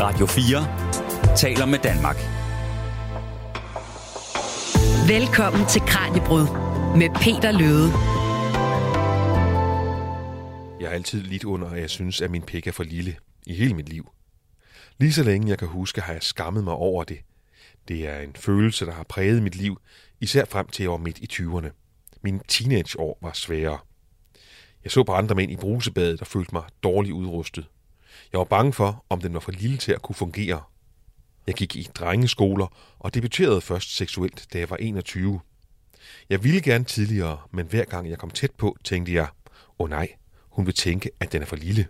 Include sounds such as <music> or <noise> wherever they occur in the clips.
Radio 4 taler med Danmark. Velkommen til Kranjebrud med Peter Løde. Jeg har altid lidt under, at jeg synes, at min pik er for lille i hele mit liv. Lige så længe jeg kan huske, har jeg skammet mig over det. Det er en følelse, der har præget mit liv, især frem til jeg var midt i 20'erne. Mine teenageår var svære. Jeg så på andre mænd i brusebadet og følte mig dårligt udrustet. Jeg var bange for, om den var for lille til at kunne fungere. Jeg gik i drengeskoler og debuterede først seksuelt, da jeg var 21. Jeg ville gerne tidligere, men hver gang jeg kom tæt på, tænkte jeg, åh oh nej, hun vil tænke, at den er for lille.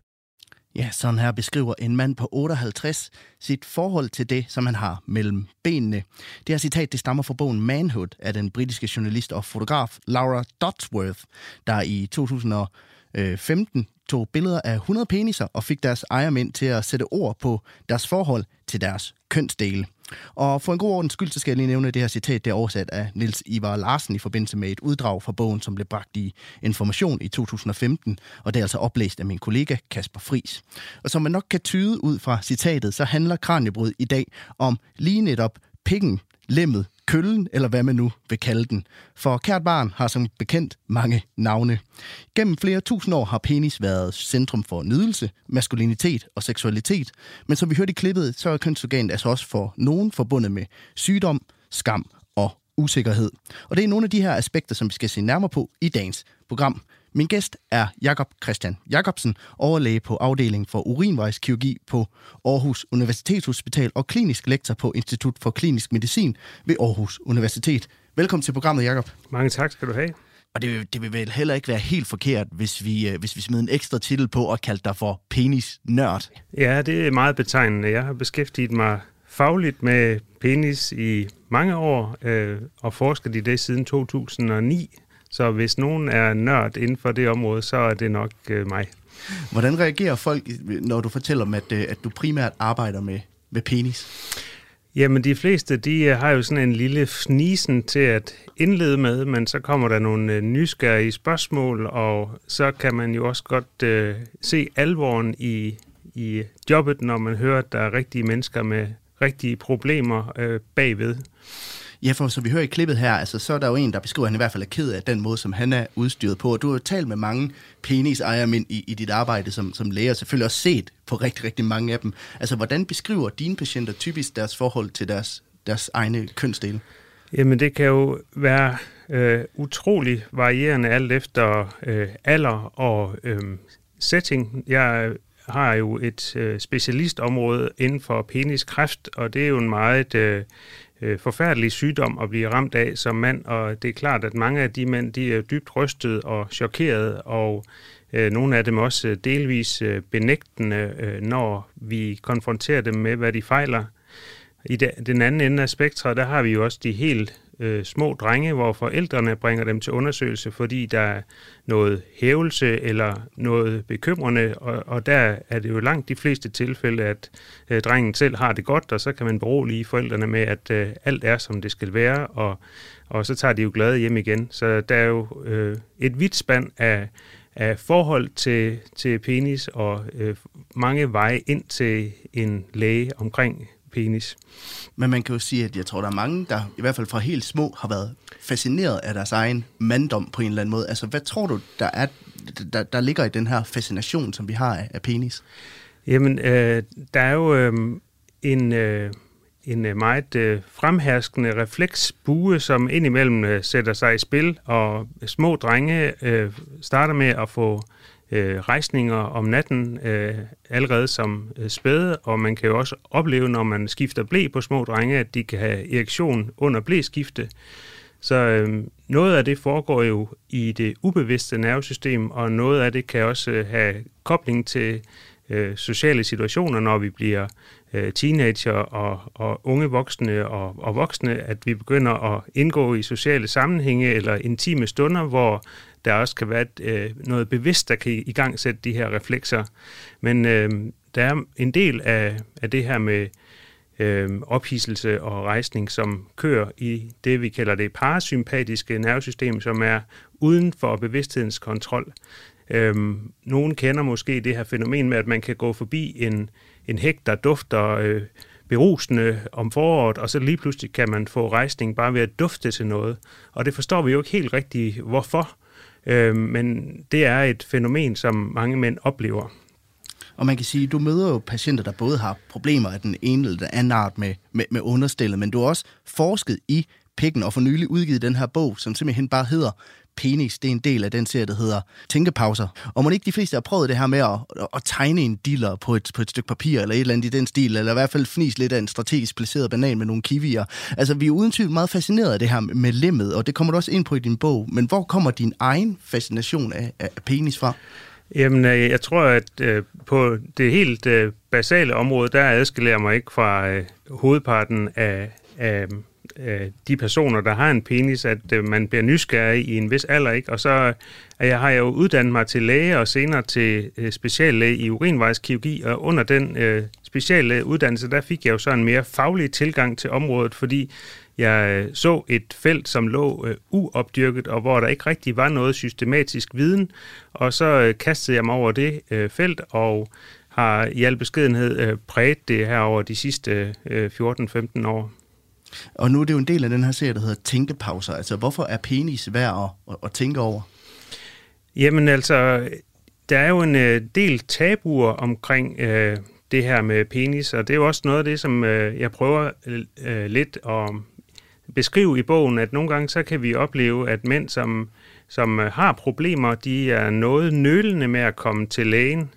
Ja, sådan her beskriver en mand på 58 sit forhold til det, som han har mellem benene. Det her citat det stammer fra bogen Manhood af den britiske journalist og fotograf Laura Dodsworth, der i 2015 tog billeder af 100 peniser og fik deres ejermænd til at sætte ord på deres forhold til deres kønsdele. Og for en god ordens skyld, så skal jeg lige nævne, at det her citat det er oversat af Nils Ivar Larsen i forbindelse med et uddrag fra bogen, som blev bragt i Information i 2015, og det er altså oplæst af min kollega Kasper Fris. Og som man nok kan tyde ud fra citatet, så handler Kranjebrud i dag om lige netop pikken, lemmet, køllen, eller hvad man nu vil kalde den. For kært barn har som bekendt mange navne. Gennem flere tusind år har penis været centrum for nydelse, maskulinitet og seksualitet, men som vi hørte i klippet, så er kønsorganet altså også for nogen forbundet med sygdom, skam og usikkerhed. Og det er nogle af de her aspekter, som vi skal se nærmere på i dagens program. Min gæst er Jakob Christian Jakobsen, overlæge på afdelingen for urinvejskirurgi på Aarhus Universitetshospital og klinisk lektor på Institut for Klinisk Medicin ved Aarhus Universitet. Velkommen til programmet, Jakob. Mange tak skal du have. Og det, det vil vel heller ikke være helt forkert, hvis vi, øh, hvis vi smider en ekstra titel på og kalder dig for penis-nørd. Ja, det er meget betegnende. Jeg har beskæftiget mig fagligt med penis i mange år øh, og forsket i det siden 2009. Så hvis nogen er nørd inden for det område, så er det nok øh, mig. Hvordan reagerer folk, når du fortæller dem, at, øh, at du primært arbejder med, med penis? Jamen, de fleste, de øh, har jo sådan en lille fnisen til at indlede med, men så kommer der nogle øh, nysgerrige spørgsmål, og så kan man jo også godt øh, se alvoren i, i jobbet, når man hører, at der er rigtige mennesker med rigtige problemer øh, bagved. Ja, for som vi hører i klippet her, altså, så er der jo en, der beskriver, at han i hvert fald er ked af den måde, som han er udstyret på. Og du har jo talt med mange penisejermænd i, i dit arbejde som, som læge, og selvfølgelig også set på rigtig, rigtig mange af dem. Altså, hvordan beskriver dine patienter typisk deres forhold til deres, deres egne kønsdele? Jamen, det kan jo være øh, utrolig varierende alt efter øh, alder og øh, setting. Jeg har jo et øh, specialistområde inden for peniskræft, og det er jo en meget øh, øh, forfærdelig sygdom at blive ramt af som mand, og det er klart, at mange af de mænd, de er dybt rystet og chokeret, og øh, nogle af dem også øh, delvis øh, benægtende, øh, når vi konfronterer dem med, hvad de fejler. I de, den anden ende af spektret, der har vi jo også de helt øh, små drenge, hvor forældrene bringer dem til undersøgelse, fordi der er noget hævelse eller noget bekymrende, og, og der er det jo langt de fleste tilfælde, at øh, drengen selv har det godt, og så kan man berolige forældrene med, at øh, alt er, som det skal være, og, og så tager de jo glade hjem igen. Så der er jo øh, et vidt spand af, af forhold til, til penis og øh, mange veje ind til en læge omkring penis. Men man kan jo sige, at jeg tror, der er mange, der i hvert fald fra helt små har været fascineret af deres egen manddom på en eller anden måde. Altså, hvad tror du, der, er, der, der ligger i den her fascination, som vi har af, af penis? Jamen, øh, der er jo øh, en... Øh, en øh, meget øh, fremherskende refleksbue, som indimellem øh, sætter sig i spil, og små drenge øh, starter med at få øh, rejsninger om natten øh, allerede som øh, spæde, og man kan jo også opleve, når man skifter blæ på små drenge, at de kan have erektion under blæskifte. Så øh, noget af det foregår jo i det ubevidste nervesystem, og noget af det kan også øh, have kobling til øh, sociale situationer, når vi bliver øh, teenager og, og unge voksne og, og voksne, at vi begynder at indgå i sociale sammenhænge eller intime stunder, hvor der også kan være et, øh, noget bevidst, der kan i gang sætte de her reflekser. Men øh, der er en del af, af det her med øh, ophidselse og rejsning, som kører i det, vi kalder det parasympatiske nervesystem, som er uden for bevidsthedens kontrol. Øhm, nogen kender måske det her fænomen med, at man kan gå forbi en, en hæk, der dufter øh, berusende om foråret, og så lige pludselig kan man få rejsning bare ved at dufte til noget. Og det forstår vi jo ikke helt rigtigt, hvorfor. Øh, men det er et fænomen, som mange mænd oplever. Og man kan sige, at du møder jo patienter, der både har problemer af den ene eller den anden art med, med, med understillet, men du har også forsket i pikken og for nylig udgivet den her bog, som simpelthen bare hedder penis, det er en del af den serie, der hedder Tænkepauser. Og må ikke de fleste har prøvet det her med at, at tegne en diller på et, på et stykke papir, eller et eller andet i den stil, eller i hvert fald fnis lidt af en strategisk placeret banan med nogle kiwier. Altså, vi er uden tvivl meget fascineret af det her med lemmet, og det kommer du også ind på i din bog. Men hvor kommer din egen fascination af, af penis fra? Jamen, øh, jeg tror, at øh, på det helt øh, basale område, der adskiller jeg mig ikke fra øh, hovedparten af, af øh, de personer, der har en penis, at øh, man bliver nysgerrig i en vis alder, ikke? Og så øh, jeg har jeg jo uddannet mig til læge og senere til øh, speciallæge i urinvejskirurgi, og under den øh, speciallægeuddannelse, der fik jeg jo så en mere faglig tilgang til området, fordi jeg øh, så et felt, som lå øh, uopdyrket, og hvor der ikke rigtig var noget systematisk viden, og så øh, kastede jeg mig over det øh, felt, og har i al beskedenhed øh, præget det her over de sidste øh, øh 14-15 år. Og nu er det jo en del af den her serie, der hedder Tænkepauser. Altså, hvorfor er penis værd at, at, tænke over? Jamen altså, der er jo en øh, del tabuer omkring øh, det her med penis, og det er jo også noget af det, som øh, jeg prøver øh, lidt at beskrive i bogen, at nogle gange så kan vi opleve, at mænd, som, som øh, har problemer, de er noget nølende med at komme til lægen.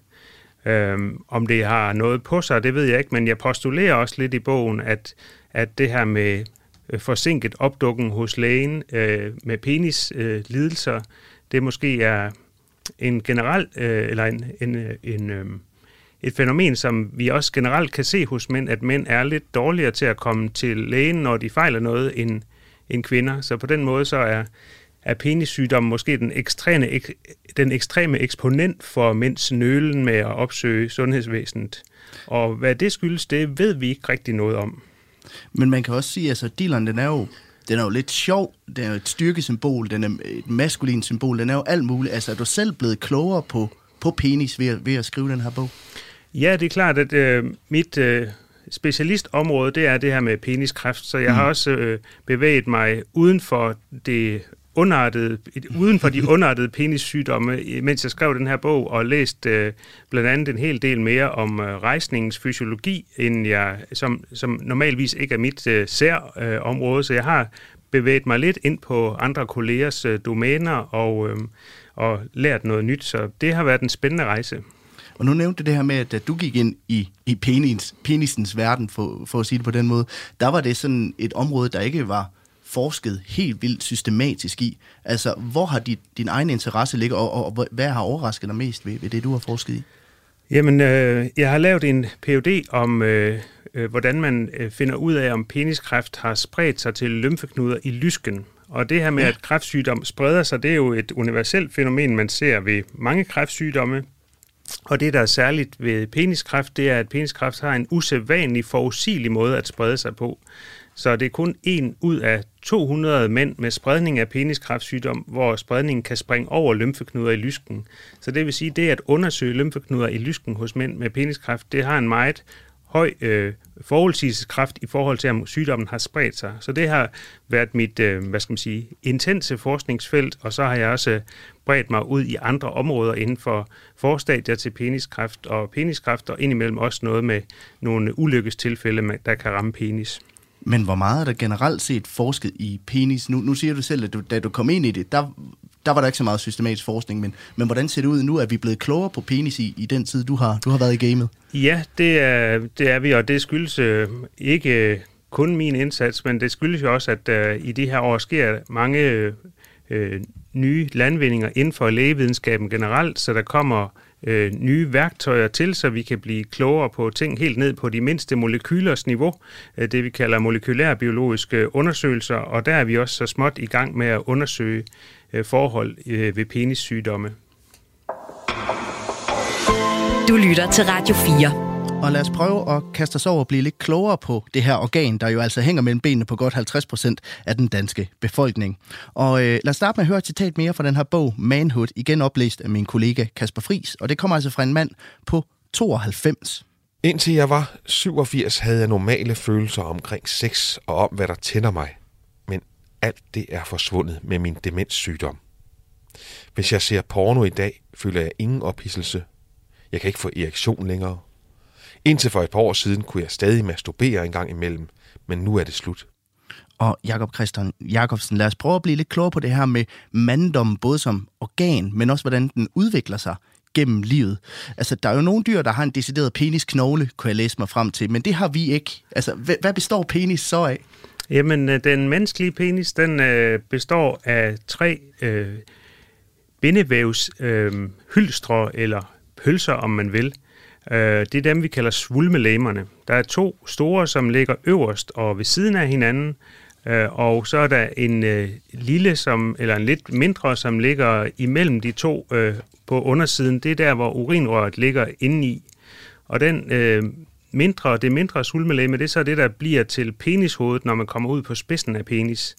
Øhm, om det har noget på sig, det ved jeg ikke, men jeg postulerer også lidt i bogen, at at det her med øh, forsinket opdukken hos lægen øh, med penislidelser, øh, det måske er en generel, øh, eller en, en, øh, en, øh, et fænomen, som vi også generelt kan se hos mænd, at mænd er lidt dårligere til at komme til lægen, når de fejler noget, end, end kvinder. Så på den måde så er, er penissygdommen måske den ekstreme, ek, den ekstreme eksponent for mænds nølen med at opsøge sundhedsvæsenet. Og hvad det skyldes, det ved vi ikke rigtig noget om. Men man kan også sige, at altså, dealeren, den er jo den er jo lidt sjov, den er jo et styrkesymbol, den er et maskulin symbol, den er jo alt muligt. Altså, er du selv blevet klogere på, på penis ved, ved at skrive den her bog? Ja, det er klart, at øh, mit øh, specialistområde, det er det her med peniskræft, så jeg mm. har også øh, bevæget mig uden for det underartede, uden for de <laughs> underartede penissygdomme, mens jeg skrev den her bog, og læst øh, blandt andet en hel del mere om øh, rejsningens fysiologi, end jeg, som, som normalvis ikke er mit øh, særområde, øh, så jeg har bevæget mig lidt ind på andre kollegers øh, domæner og, øh, og lært noget nyt, så det har været en spændende rejse. Og nu nævnte det her med, at du gik ind i, i penis, penisens verden, for, for at sige det på den måde, der var det sådan et område, der ikke var forsket helt vildt systematisk i. Altså, hvor har dit, din egen interesse ligget, og, og, og hvad har overrasket dig mest ved, ved det, du har forsket i? Jamen, øh, jeg har lavet en PhD om, øh, øh, hvordan man øh, finder ud af, om peniskræft har spredt sig til lymfeknuder i lysken. Og det her med, ja. at kræftsygdom spreder sig, det er jo et universelt fænomen, man ser ved mange kræftsygdomme. Og det, der er særligt ved peniskræft, det er, at peniskræft har en usædvanlig forudsigelig måde at sprede sig på. Så det er kun en ud af 200 mænd med spredning af peniskræftsygdom, hvor spredningen kan springe over lymfeknuder i lysken. Så det vil sige, det at undersøge lymfeknuder i lysken hos mænd med peniskræft, det har en meget høj øh, forudsigelseskraft i forhold til, om sygdommen har spredt sig. Så det har været mit, øh, hvad skal man sige, intense forskningsfelt, og så har jeg også øh, bredt mig ud i andre områder inden for forstadier til peniskræft og peniskræft, og indimellem også noget med nogle ulykkestilfælde, der kan ramme penis. Men hvor meget er der generelt set forsket i penis? Nu, nu siger du selv, at du, da du kom ind i det, der, der var der ikke så meget systematisk forskning, men, men hvordan ser det ud nu? Er vi blevet klogere på penis i, i den tid, du har, du har været i gamet? Ja, det er, det er vi, og det skyldes øh, ikke øh, kun min indsats, men det skyldes jo også, at øh, i de her år sker mange øh, øh nye landvindinger inden for lægevidenskaben generelt, så der kommer øh, Øh, nye værktøjer til, så vi kan blive klogere på ting helt ned på de mindste molekylers niveau, øh, det vi kalder molekylærbiologiske undersøgelser, og der er vi også så småt i gang med at undersøge øh, forhold øh, ved penissygdomme. Du lytter til Radio 4. Og lad os prøve at kaste os over og blive lidt klogere på det her organ, der jo altså hænger mellem benene på godt 50 procent af den danske befolkning. Og øh, lad os starte med at høre et citat mere fra den her bog, Manhood, igen oplæst af min kollega Kasper Fris. Og det kommer altså fra en mand på 92. Indtil jeg var 87, havde jeg normale følelser omkring sex og om, hvad der tænder mig. Men alt det er forsvundet med min demenssygdom. Hvis jeg ser porno i dag, føler jeg ingen ophidselse. Jeg kan ikke få erektion længere. Indtil for et par år siden kunne jeg stadig masturbere en gang imellem, men nu er det slut. Og Jakob Christian Jakobsen, lad os prøve at blive lidt klogere på det her med manddom, både som organ, men også hvordan den udvikler sig gennem livet. Altså, der er jo nogle dyr, der har en decideret penisknogle, kunne jeg læse mig frem til, men det har vi ikke. Altså, hvad består penis så af? Jamen, øh, den menneskelige penis, den øh, består af tre øh, bindevævs øh, hylstre, eller pølser, om man vil. Øh, det er dem, vi kalder svulmelæmerne. Der er to store, som ligger øverst og ved siden af hinanden, øh, og så er der en øh, lille, som, eller en lidt mindre, som ligger imellem de to øh, på undersiden. Det er der, hvor urinrøret ligger indeni. Og den øh, mindre, det mindre svulmelæme, det er så det, der bliver til penishovedet, når man kommer ud på spidsen af penis.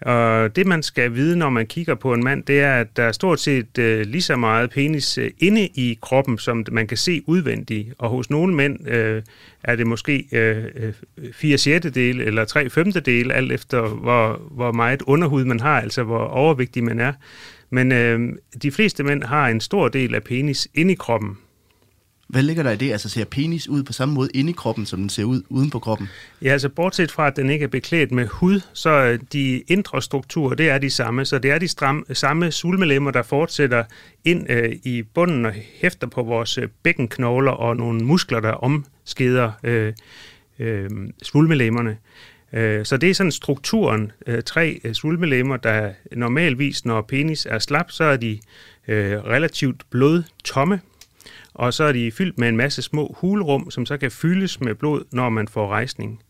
Og det, man skal vide, når man kigger på en mand, det er, at der er stort set øh, lige så meget penis øh, inde i kroppen, som man kan se udvendigt. Og hos nogle mænd øh, er det måske øh, 4 øh, eller 3 femtedel, alt efter hvor, hvor meget underhud man har, altså hvor overvægtig man er. Men øh, de fleste mænd har en stor del af penis inde i kroppen. Hvad ligger der i det? Altså ser penis ud på samme måde inde i kroppen, som den ser ud uden på kroppen? Ja, altså bortset fra, at den ikke er beklædt med hud, så øh, de indre strukturer, det er de samme. Så det er de stramme, samme sulmelemmer, der fortsætter ind øh, i bunden og hæfter på vores øh, bækkenknogler og nogle muskler, der omskeder øh, øh, svulmelemmerne. Øh, så det er sådan strukturen. Øh, tre øh, svulmelemmer, der normalvis, når penis er slap, så er de øh, relativt blodtomme, og så er de fyldt med en masse små hulrum, som så kan fyldes med blod, når man får rejsning.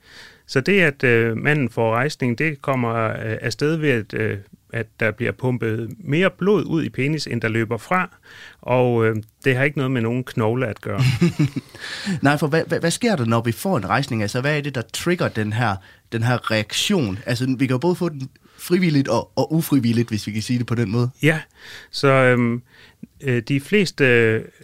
Så det, at øh, manden får rejsning, det kommer øh, afsted ved, at, øh, at der bliver pumpet mere blod ud i penis, end der løber fra, og øh, det har ikke noget med nogen knogle at gøre. <laughs> Nej, for hvad, hvad, hvad sker der, når vi får en rejsning? Altså, hvad er det, der trigger den her, den her reaktion? Altså, vi kan jo både få den frivilligt og, og ufrivilligt, hvis vi kan sige det på den måde. Ja, så øhm, øh, de fleste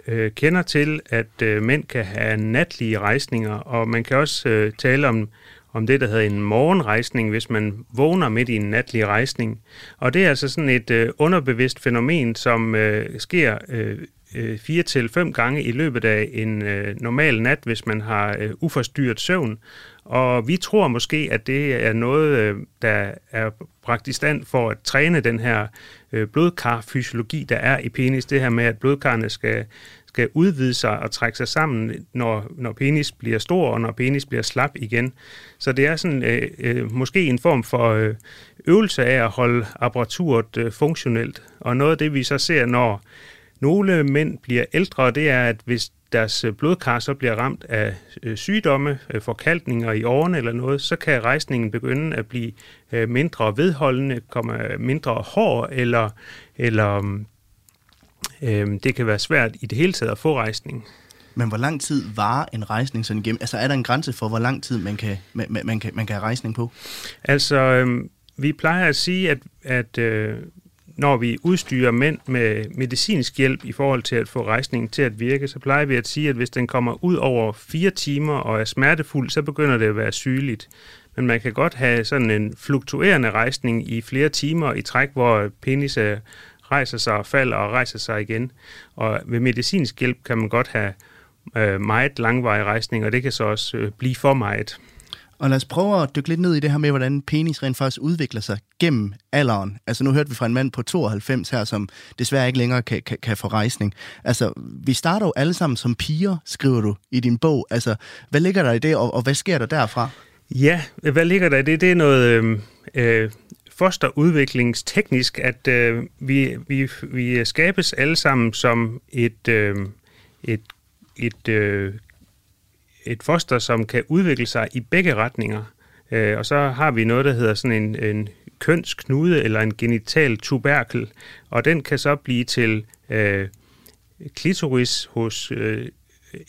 øh, kender til, at øh, mænd kan have natlige rejsninger, og man kan også øh, tale om, om det, der hedder en morgenrejsning, hvis man vågner midt i en natlig rejsning. Og det er altså sådan et øh, underbevidst fænomen, som øh, sker øh, øh, fire til fem gange i løbet af en øh, normal nat, hvis man har øh, uforstyrret søvn. Og vi tror måske, at det er noget, øh, der er bragt i stand for at træne den her øh, blodkarfysiologi, der er i penis. Det her med, at blodkarrene skal, skal udvide sig og trække sig sammen, når, når penis bliver stor og når penis bliver slap igen. Så det er sådan øh, øh, måske en form for øh, øvelse af at holde apparaturet øh, funktionelt. Og noget af det, vi så ser, når nogle mænd bliver ældre, det er, at hvis deres øh, blodkar så bliver ramt af øh, sygdomme, øh, forkalkninger i årene eller noget, så kan rejsningen begynde at blive mindre vedholdende, komme mindre hård, eller, eller øh, det kan være svært i det hele taget at få rejsning. Men hvor lang tid varer en rejsning sådan igennem? Altså er der en grænse for, hvor lang tid man kan, man, man kan, man kan have rejsning på? Altså, øh, vi plejer at sige, at, at øh, når vi udstyrer mænd med medicinsk hjælp i forhold til at få rejsningen til at virke, så plejer vi at sige, at hvis den kommer ud over fire timer og er smertefuld, så begynder det at være sygeligt. Men man kan godt have sådan en fluktuerende rejsning i flere timer i træk, hvor penis rejser sig og falder og rejser sig igen. Og ved medicinsk hjælp kan man godt have øh, meget langvarig rejsning, og det kan så også øh, blive for meget. Og lad os prøve at dykke lidt ned i det her med, hvordan penis rent faktisk udvikler sig gennem alderen. Altså nu hørte vi fra en mand på 92 her, som desværre ikke længere kan, kan, kan få rejsning. Altså vi starter jo alle sammen som piger, skriver du i din bog. Altså hvad ligger der i det, og, og hvad sker der derfra? Ja, hvad ligger der i det? Det er noget øh, øh, fosterudviklingsteknisk, at øh, vi, vi, vi skabes alle sammen som et, øh, et, et øh, et foster, som kan udvikle sig i begge retninger. Øh, og så har vi noget, der hedder sådan en, en kønsknude eller en genital tuberkel, og den kan så blive til øh, klitoris hos øh,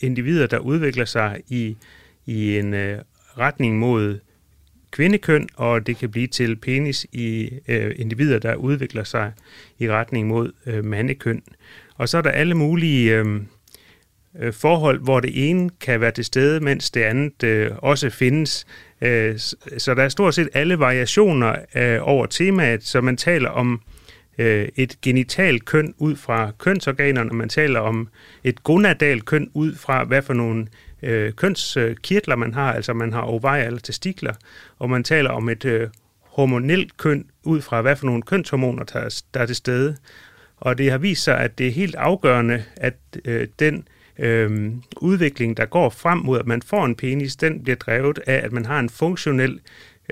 individer, der udvikler sig i, i en øh, retning mod kvindekøn, og det kan blive til penis i øh, individer, der udvikler sig i retning mod øh, mandekøn. Og så er der alle mulige øh, øh, forhold, hvor det ene kan være til stede, mens det andet øh, også findes. Øh, så der er stort set alle variationer øh, over temaet, så man taler om øh, et genitalt køn ud fra kønsorganerne, man taler om et gonadalt køn ud fra, hvad for nogle øh, kønskirtler man har, altså man har ovarier eller testikler, og man taler om et øh, hormonelt køn ud fra, hvad for nogle kønshormoner, der der er til stede. Og det har vist sig, at det er helt afgørende, at øh, den øh, udvikling, der går frem mod, at man får en penis, den bliver drevet af, at man har en funktionel,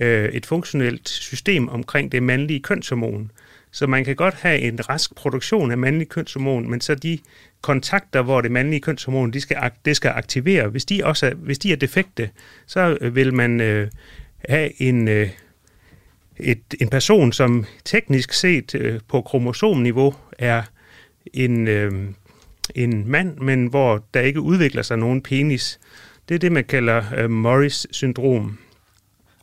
øh, et funktionelt system omkring det mandlige kønshormon. Så man kan godt have en rask produktion af mandlig kønshormon, men så de kontakter, hvor det mandlige kønshormon de skal, det skal aktivere, hvis de, også er, hvis de er defekte, så øh, vil man øh, have en, øh, et, en person, som teknisk set øh, på kromosomniveau er en, øh, en mand, men hvor der ikke udvikler sig nogen penis. Det er det, man kalder øh, Morris-syndrom.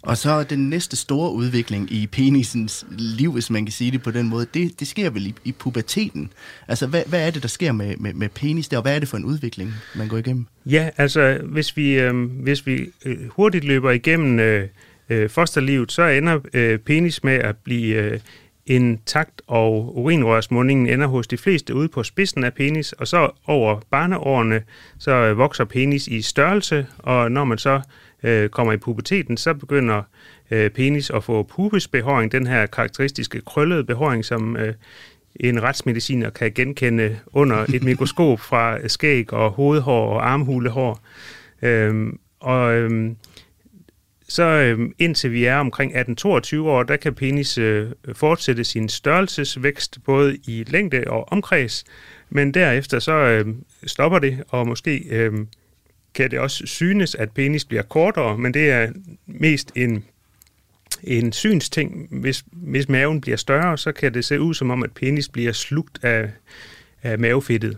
Og så den næste store udvikling i penisens liv, hvis man kan sige det på den måde, det, det sker vel i, i puberteten. Altså, hvad, hvad er det, der sker med, med, med penis der, og hvad er det for en udvikling, man går igennem? Ja, altså, hvis vi, øh, hvis vi øh, hurtigt løber igennem øh, øh, fosterlivet, så ender øh, penis med at blive øh, intakt, og urinrørsmundingen ender hos de fleste ude på spidsen af penis, og så over barneårene, så øh, vokser penis i størrelse, og når man så øh, kommer i puberteten, så begynder øh, penis at få pubisbehåring, den her karakteristiske krøllede behåring, som øh, en retsmediciner kan genkende under et <laughs> mikroskop fra skæg og hovedhår og armhulehår. Øhm, og øhm, så øh, indtil vi er omkring 18-22 år, der kan penis øh, fortsætte sin størrelsesvækst både i længde og omkreds, men derefter så øh, stopper det, og måske øh, kan det også synes, at penis bliver kortere, men det er mest en, en synsting. Hvis, hvis maven bliver større, så kan det se ud som om, at penis bliver slugt af, af mavefedtet.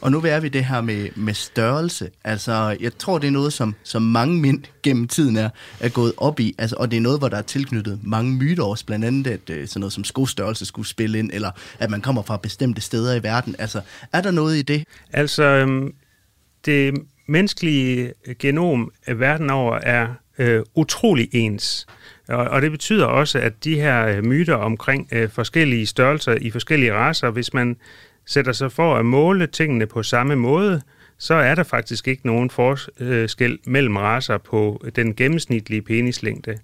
Og nu er vi det her med, med størrelse. Altså, jeg tror, det er noget, som, som mange mænd gennem tiden er, er gået op i. Altså, og det er noget, hvor der er tilknyttet mange myter også. Blandt andet, at uh, sådan noget som skostørrelse skulle spille ind, eller at man kommer fra bestemte steder i verden. Altså, er der noget i det? Altså, øhm, det menneskelige genom verden over er øh, utrolig ens. Og, og det betyder også, at de her øh, myter omkring øh, forskellige størrelser i forskellige raser, hvis man sætter sig for at måle tingene på samme måde, så er der faktisk ikke nogen forskel mellem raser på den gennemsnitlige penislængde.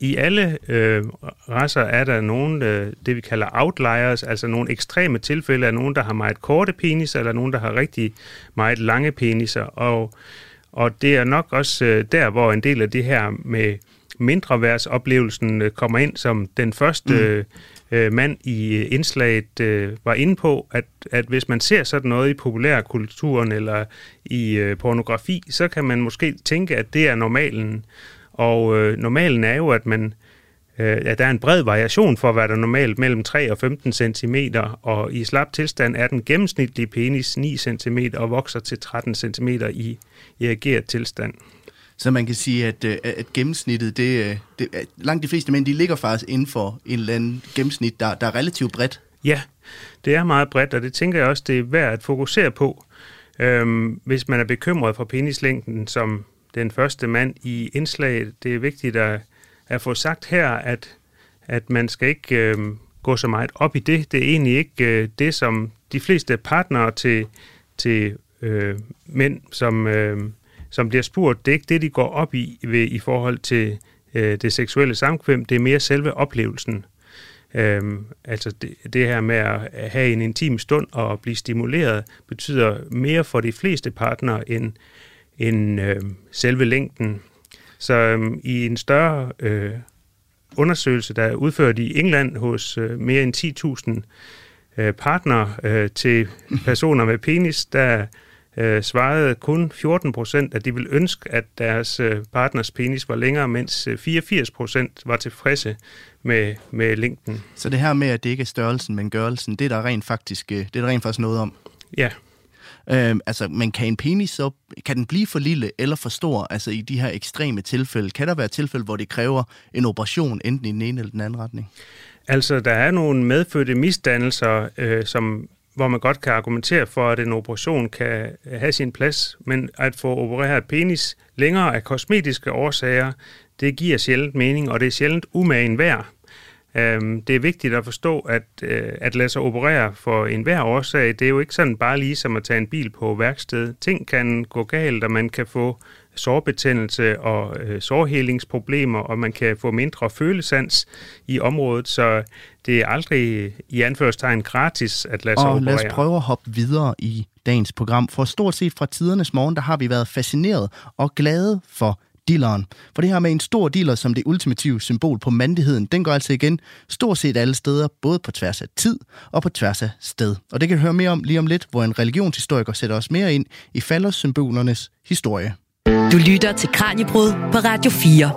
I alle øh, raser er der nogen, øh, det vi kalder outliers, altså nogle ekstreme tilfælde af nogen, der har meget korte peniser, eller nogen, der har rigtig meget lange peniser. Og, og det er nok også øh, der, hvor en del af det her med mindreværdsoplevelsen øh, kommer ind, som den første mm øh, mand i øh, indslaget øh, var inde på, at, at hvis man ser sådan noget i populærkulturen eller i øh, pornografi, så kan man måske tænke, at det er normalen. Og øh, normalen er jo, at man øh, at der er en bred variation for, hvad der er normalt mellem 3 og 15 cm, og i slap tilstand er den gennemsnitlige penis 9 cm og vokser til 13 cm i, i ageret tilstand. Så man kan sige, at, øh, at gennemsnittet, det, øh, det, øh, langt de fleste mænd, de ligger faktisk inden for en eller anden gennemsnit, der, der er relativt bredt. Ja, det er meget bredt, og det tænker jeg også, det er værd at fokusere på. Øhm, hvis man er bekymret for penislængden, som den første mand i indslaget. Det er vigtigt at, at få sagt her, at, at man skal ikke øhm, gå så meget op i det. Det er egentlig ikke øh, det, som de fleste partnere til, til øh, mænd, som, øh, som bliver spurgt, det er ikke det, de går op i ved, i forhold til øh, det seksuelle samkvem. Det er mere selve oplevelsen. Øhm, altså det, det her med at have en intim stund og blive stimuleret, betyder mere for de fleste partnere end, end øh, selve længden. Så øh, i en større øh, undersøgelse, der er udført i England hos øh, mere end 10.000 øh, partnere øh, til personer med penis, der øh, svarede kun 14 procent, at de ville ønske, at deres øh, partners penis var længere, mens øh, 84 procent var tilfredse med, med længden. Så det her med, at det ikke er størrelsen, men gørelsen, det er der rent faktisk, øh, det er der rent faktisk noget om? Ja. Øh, altså, men kan en penis så, kan den blive for lille eller for stor, altså i de her ekstreme tilfælde? Kan der være tilfælde, hvor det kræver en operation, enten i den ene eller den anden retning? Altså, der er nogle medfødte misdannelser, øh, som hvor man godt kan argumentere for, at en operation kan øh, have sin plads, men at få opereret penis længere af kosmetiske årsager, det giver sjældent mening, og det er sjældent umagen værd. Øhm, det er vigtigt at forstå, at øh, at lade sig operere for enhver årsag, det er jo ikke sådan bare lige som at tage en bil på værksted. Ting kan gå galt, og man kan få sårbetændelse og øh, sårhelingsproblemer, og man kan få mindre følesans i området, så det er aldrig i anførstegn gratis at lade sig og operere. lad os prøve at hoppe videre i dagens program. For stort set fra tidernes morgen, der har vi været fascineret og glade for dilleren. For det her med en stor diller som det ultimative symbol på mandigheden, den går altså igen stort set alle steder, både på tværs af tid og på tværs af sted. Og det kan vi høre mere om lige om lidt, hvor en religionshistoriker sætter os mere ind i faldersymbolernes historie. Du lytter til Kranjebrud på Radio 4.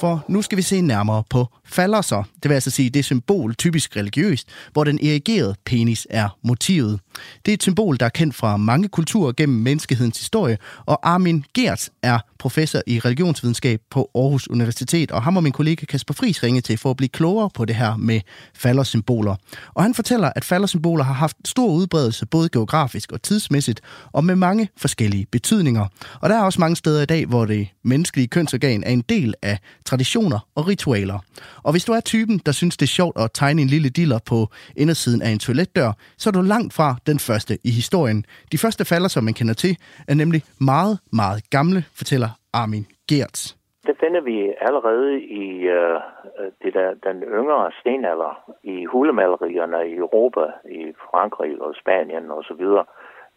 For nu skal vi se nærmere på fallerser. Det vil altså sige, det er symbol, typisk religiøst, hvor den erigerede penis er motivet. Det er et symbol, der er kendt fra mange kulturer gennem menneskehedens historie, og Armin Gert er professor i religionsvidenskab på Aarhus Universitet, og ham og min kollega Kasper Friis ringede til for at blive klogere på det her med faldersymboler. Og han fortæller, at faldersymboler har haft stor udbredelse både geografisk og tidsmæssigt, og med mange forskellige betydninger. Og der er også mange steder i dag, hvor det menneskelige kønsorgan er en del af traditioner og ritualer. Og hvis du er typen, der synes, det er sjovt at tegne en lille diller på indersiden af en toiletdør, så er du langt fra den første i historien. De første falder, som man kender til, er nemlig meget, meget gamle, fortæller Armin Gertz. Det finder vi allerede i øh, det der, den yngre stenalder, i hulemalerierne i Europa, i Frankrig og Spanien osv. Uh,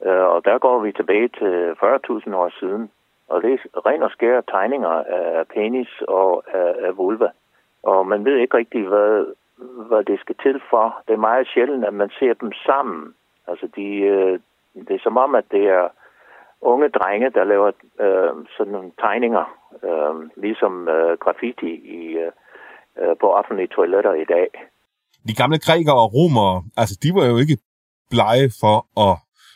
øh, og der går vi tilbage til 40.000 år siden, og det er ren og skære tegninger af penis og af, af vulva. Og man ved ikke rigtig, hvad, hvad det skal til for. Det er meget sjældent, at man ser dem sammen. Altså, de, øh, det er som om, at det er unge drenge, der laver øh, sådan nogle tegninger, øh, ligesom øh, graffiti i, øh, på offentlige toiletter i dag. De gamle grækere og romere, altså de var jo ikke blege for at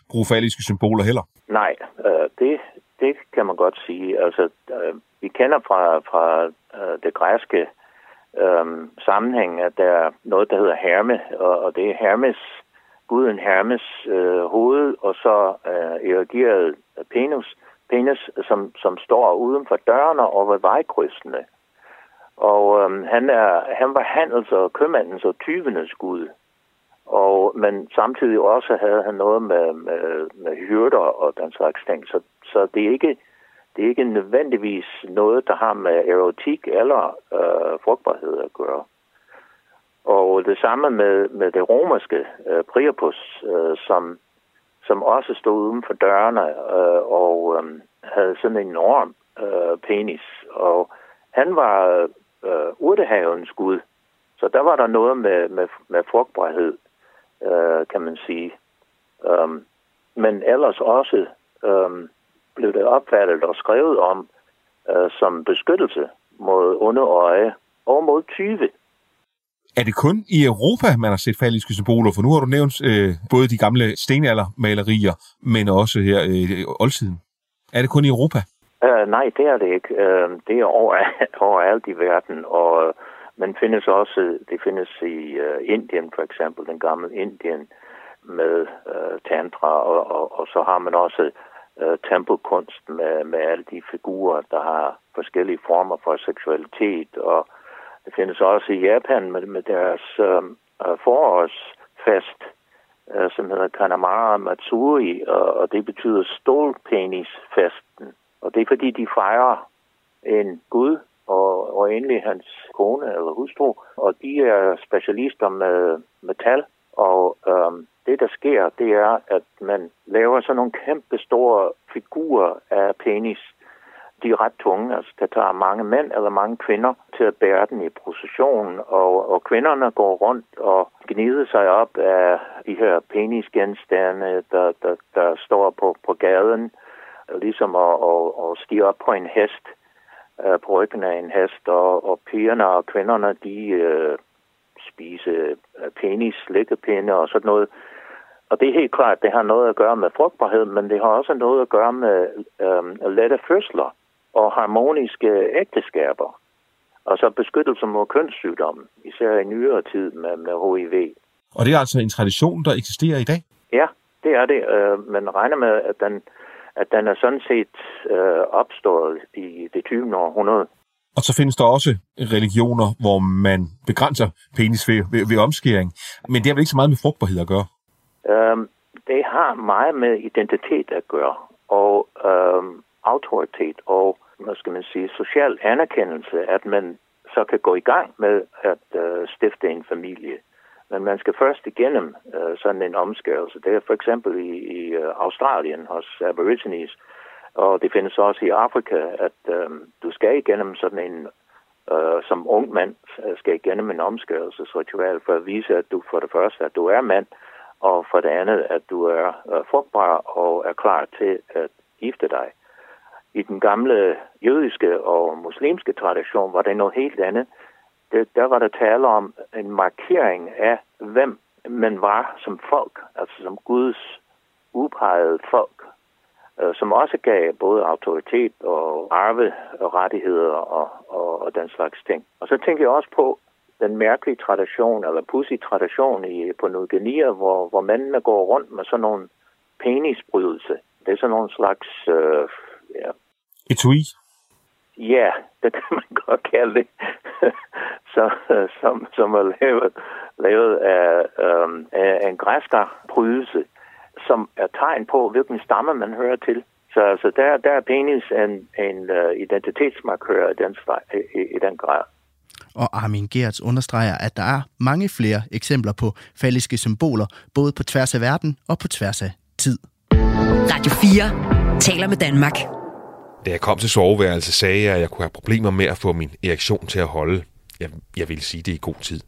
bruge faliske symboler heller. Nej, øh, det, det kan man godt sige. Altså, øh, vi kender fra, fra øh, det græske øhm, sammenhæng, at der er noget, der hedder Hermes, og, og det er Hermes, guden Hermes øh, hoved, og så øh, erigeret penis, penis som, som står uden for dørene og ved vejkrydsene. Og øhm, han, er, han var handels- og købmandens og tyvenes gud. Og, men samtidig også havde han noget med, med, med hyrder og den slags ting. Så, så det er ikke det er ikke nødvendigvis noget, der har med erotik eller øh, frugtbarhed at gøre. Og det samme med, med det romerske øh, Priapus, øh, som, som også stod uden for dørene øh, og øh, havde sådan en enorm øh, penis. Og han var øh, urtehavens gud, så der var der noget med, med, med frugtbarhed, øh, kan man sige. Um, men ellers også um, blev det opfattet og skrevet om øh, som beskyttelse mod onde øje og mod tyve. Er det kun i Europa, man har set faliske symboler? For nu har du nævnt øh, både de gamle stenaldermalerier, men også her øh, oldtiden. Er det kun i Europa? Uh, nej, det er det ikke. Uh, det er over, <laughs> overalt i verden, og man findes også, det findes i uh, Indien for eksempel, den gamle Indien med uh, tantra, og, og, og så har man også øh, tempelkunst med, med alle de figurer, der har forskellige former for seksualitet. Og det findes også i Japan med, med deres øh, øh, forårsfest, øh, som hedder Kanamara Matsuri, og, og det betyder stålpenisfesten. Og det er fordi, de fejrer en gud og, og endelig hans kone eller hustru, og de er specialister med metal, og øhm, det, der sker, det er, at man laver sådan nogle kæmpe store figurer af penis. De er ret tunge, altså der tager mange mænd eller mange kvinder til at bære den i procession, og, og kvinderne går rundt og gnider sig op af de her penisgenstande, der, der, der står på, på gaden, ligesom at, at, at stige op på en hest, øh, på ryggen af en hest, og, og pigerne og kvinderne, de Øh, spise penis, slikkepinde og sådan noget. Og det er helt klart, det har noget at gøre med frugtbarhed, men det har også noget at gøre med øhm, lette fødsler og harmoniske ægteskaber. Og så beskyttelse mod kønssygdomme, især i nyere tid med, med HIV. Og det er altså en tradition, der eksisterer i dag? Ja, det er det. Øh, man regner med, at den, at den er sådan set øh, opstået i det 20. århundrede. Og så findes der også religioner, hvor man begrænser penis ved, ved, ved omskæring. Men det har vel ikke så meget med frugtbarhed at gøre? Øhm, det har meget med identitet at gøre, og øhm, autoritet, og hvad skal man sige, social anerkendelse, at man så kan gå i gang med at øh, stifte en familie. Men man skal først igennem øh, sådan en omskærelse. Det er for eksempel i, i øh, Australien hos Aborigines, og det findes også i Afrika, at øh, du skal igennem sådan en, øh, som ung mand, øh, skal igennem en omskærelsesritual for at vise, at du for det første, at du er mand, og for det andet, at du er øh, frugtbar og er klar til at gifte dig. I den gamle jødiske og muslimske tradition var det noget helt andet. Det, der var der tale om en markering af, hvem man var som folk, altså som Guds udpegede folk som også gav både autoritet og arve og rettigheder og, og, den slags ting. Og så tænker jeg også på den mærkelige tradition, eller pussy tradition i, på New Guinea, hvor, hvor mændene går rundt med sådan nogle penisbrydelse. Det er sådan nogle slags... Øh, ja. Etui? Ja, det kan man <laughs> godt kalde det. så, som, som er lavet, lavet af, øh, af en græsker brydelse som er tegn på, hvilken stamme man hører til. Så altså, der, der er penis en, en uh, identitetsmarkør i den, i, i den grad. Og Armin Gertz understreger, at der er mange flere eksempler på falliske symboler, både på tværs af verden og på tværs af tid. Radio 4 taler med Danmark. Da jeg kom til soveværelse, sagde jeg, at jeg kunne have problemer med at få min erektion til at holde. Jeg, jeg ville sige det i god tid.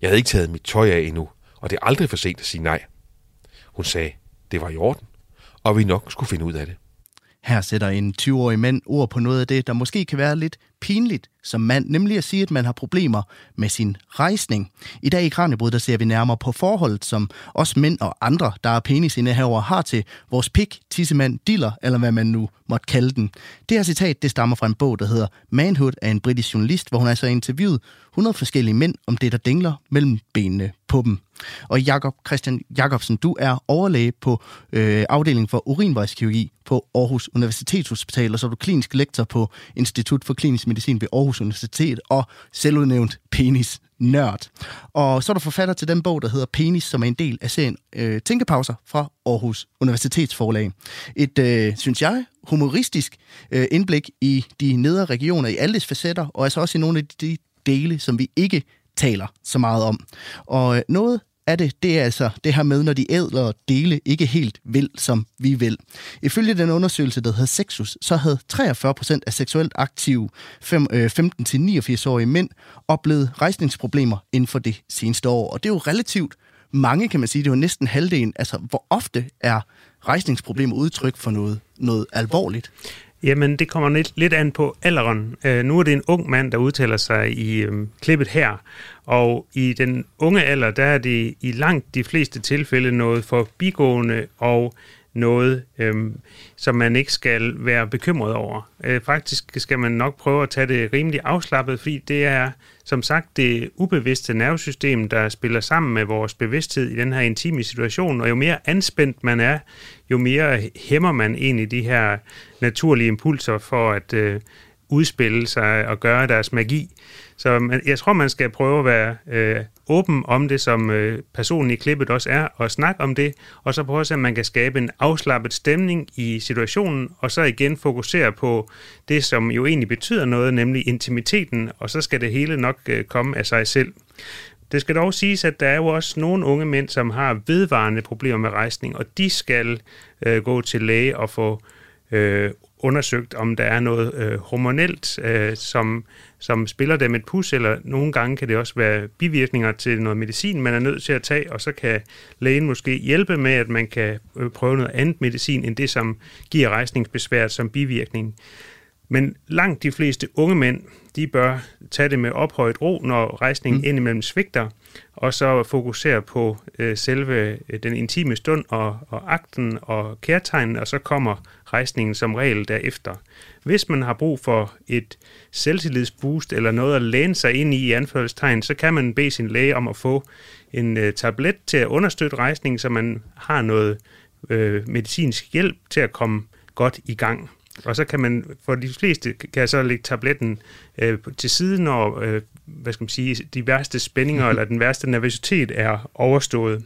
Jeg havde ikke taget mit tøj af endnu, og det er aldrig for sent at sige nej. Hun sagde, det var i orden, og vi nok skulle finde ud af det. Her sætter en 20-årig mand ord på noget af det, der måske kan være lidt pinligt som mand, nemlig at sige, at man har problemer med sin rejsning. I dag i Kranjebrud, der ser vi nærmere på forholdet, som os mænd og andre, der er penisindehaver, har til vores pik, tissemand, diller, eller hvad man nu måtte kalde den. Det her citat, det stammer fra en bog, der hedder Manhood af en britisk journalist, hvor hun altså har interviewet 100 forskellige mænd om det, der dingler mellem benene på dem. Og Jakob Christian Jakobsen, du er overlæge på øh, afdelingen for urinvejskirurgi på Aarhus Universitetshospital, og så er du klinisk lektor på Institut for Klinisk Medicin ved Aarhus Universitet, og selvudnævnt penis nørd. Og så er du forfatter til den bog, der hedder Penis, som er en del af serien øh, Tænkepauser fra Aarhus Universitetsforlag. Et, øh, synes jeg, humoristisk øh, indblik i de nedre regioner i alles facetter, og altså også i nogle af de dele, som vi ikke taler så meget om. Og øh, noget er det, det er altså det her med, når de ædler dele ikke helt vil, som vi vil. Ifølge den undersøgelse, der hedder Sexus, så havde 43 procent af seksuelt aktive 15-89-årige øh, mænd oplevet rejsningsproblemer inden for det seneste år. Og det er jo relativt mange, kan man sige. Det er jo næsten halvdelen. Altså, hvor ofte er rejsningsproblemer udtryk for noget, noget alvorligt? Jamen, det kommer lidt, lidt an på alderen. Øh, nu er det en ung mand, der udtaler sig i øh, klippet her, og i den unge alder, der er det i langt de fleste tilfælde noget forbigående og noget, øhm, som man ikke skal være bekymret over. Øh, faktisk skal man nok prøve at tage det rimelig afslappet, fordi det er som sagt det ubevidste nervesystem, der spiller sammen med vores bevidsthed i den her intime situation, og jo mere anspændt man er, jo mere hæmmer man egentlig de her naturlige impulser for at øh, udspille sig og gøre deres magi. Så jeg tror, man skal prøve at være øh, åben om det, som øh, personen i klippet også er, og snakke om det, og så prøve at se, om man kan skabe en afslappet stemning i situationen, og så igen fokusere på det, som jo egentlig betyder noget, nemlig intimiteten, og så skal det hele nok øh, komme af sig selv. Det skal dog siges, at der er jo også nogle unge mænd, som har vedvarende problemer med rejsning, og de skal øh, gå til læge og få øh, undersøgt, om der er noget øh, hormonelt, øh, som, som spiller dem et pus, eller nogle gange kan det også være bivirkninger til noget medicin, man er nødt til at tage, og så kan lægen måske hjælpe med, at man kan øh, prøve noget andet medicin, end det, som giver rejsningsbesvær som bivirkning. Men langt de fleste unge mænd, de bør tage det med ophøjet ro, når rejsningen mm. indimellem svigter, og så fokusere på øh, selve øh, den intime stund og, og akten og kærtegnen, og så kommer rejsningen som regel derefter. Hvis man har brug for et selvtillidsboost eller noget at læne sig ind i i anførselstegn, så kan man bede sin læge om at få en øh, tablet til at understøtte rejsningen, så man har noget øh, medicinsk hjælp til at komme godt i gang. Og så kan man, for de fleste, kan jeg så lægge tabletten øh, til siden, når øh, hvad skal man sige, de værste spændinger <laughs> eller den værste nervøsitet er overstået.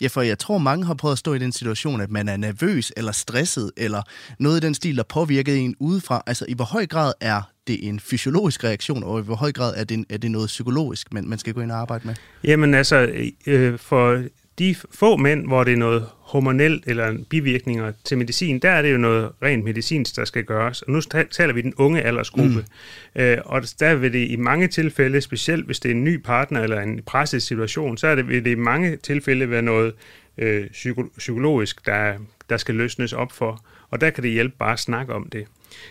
Ja, for jeg tror, mange har prøvet at stå i den situation, at man er nervøs eller stresset, eller noget i den stil, der påvirker en udefra. Altså, i hvor høj grad er det en fysiologisk reaktion, og i hvor høj grad er det, er det noget psykologisk, man, man skal gå ind og arbejde med? Jamen altså, øh, for de få mænd, hvor det er noget hormonelt eller bivirkninger til medicin, der er det jo noget rent medicinsk, der skal gøres. Og nu taler vi den unge aldersgruppe. Mm. Øh, og der vil det i mange tilfælde, specielt hvis det er en ny partner eller en presset situation, så er det, vil det i mange tilfælde være noget øh, psykologisk, der, der skal løsnes op for. Og der kan det hjælpe bare at snakke om det.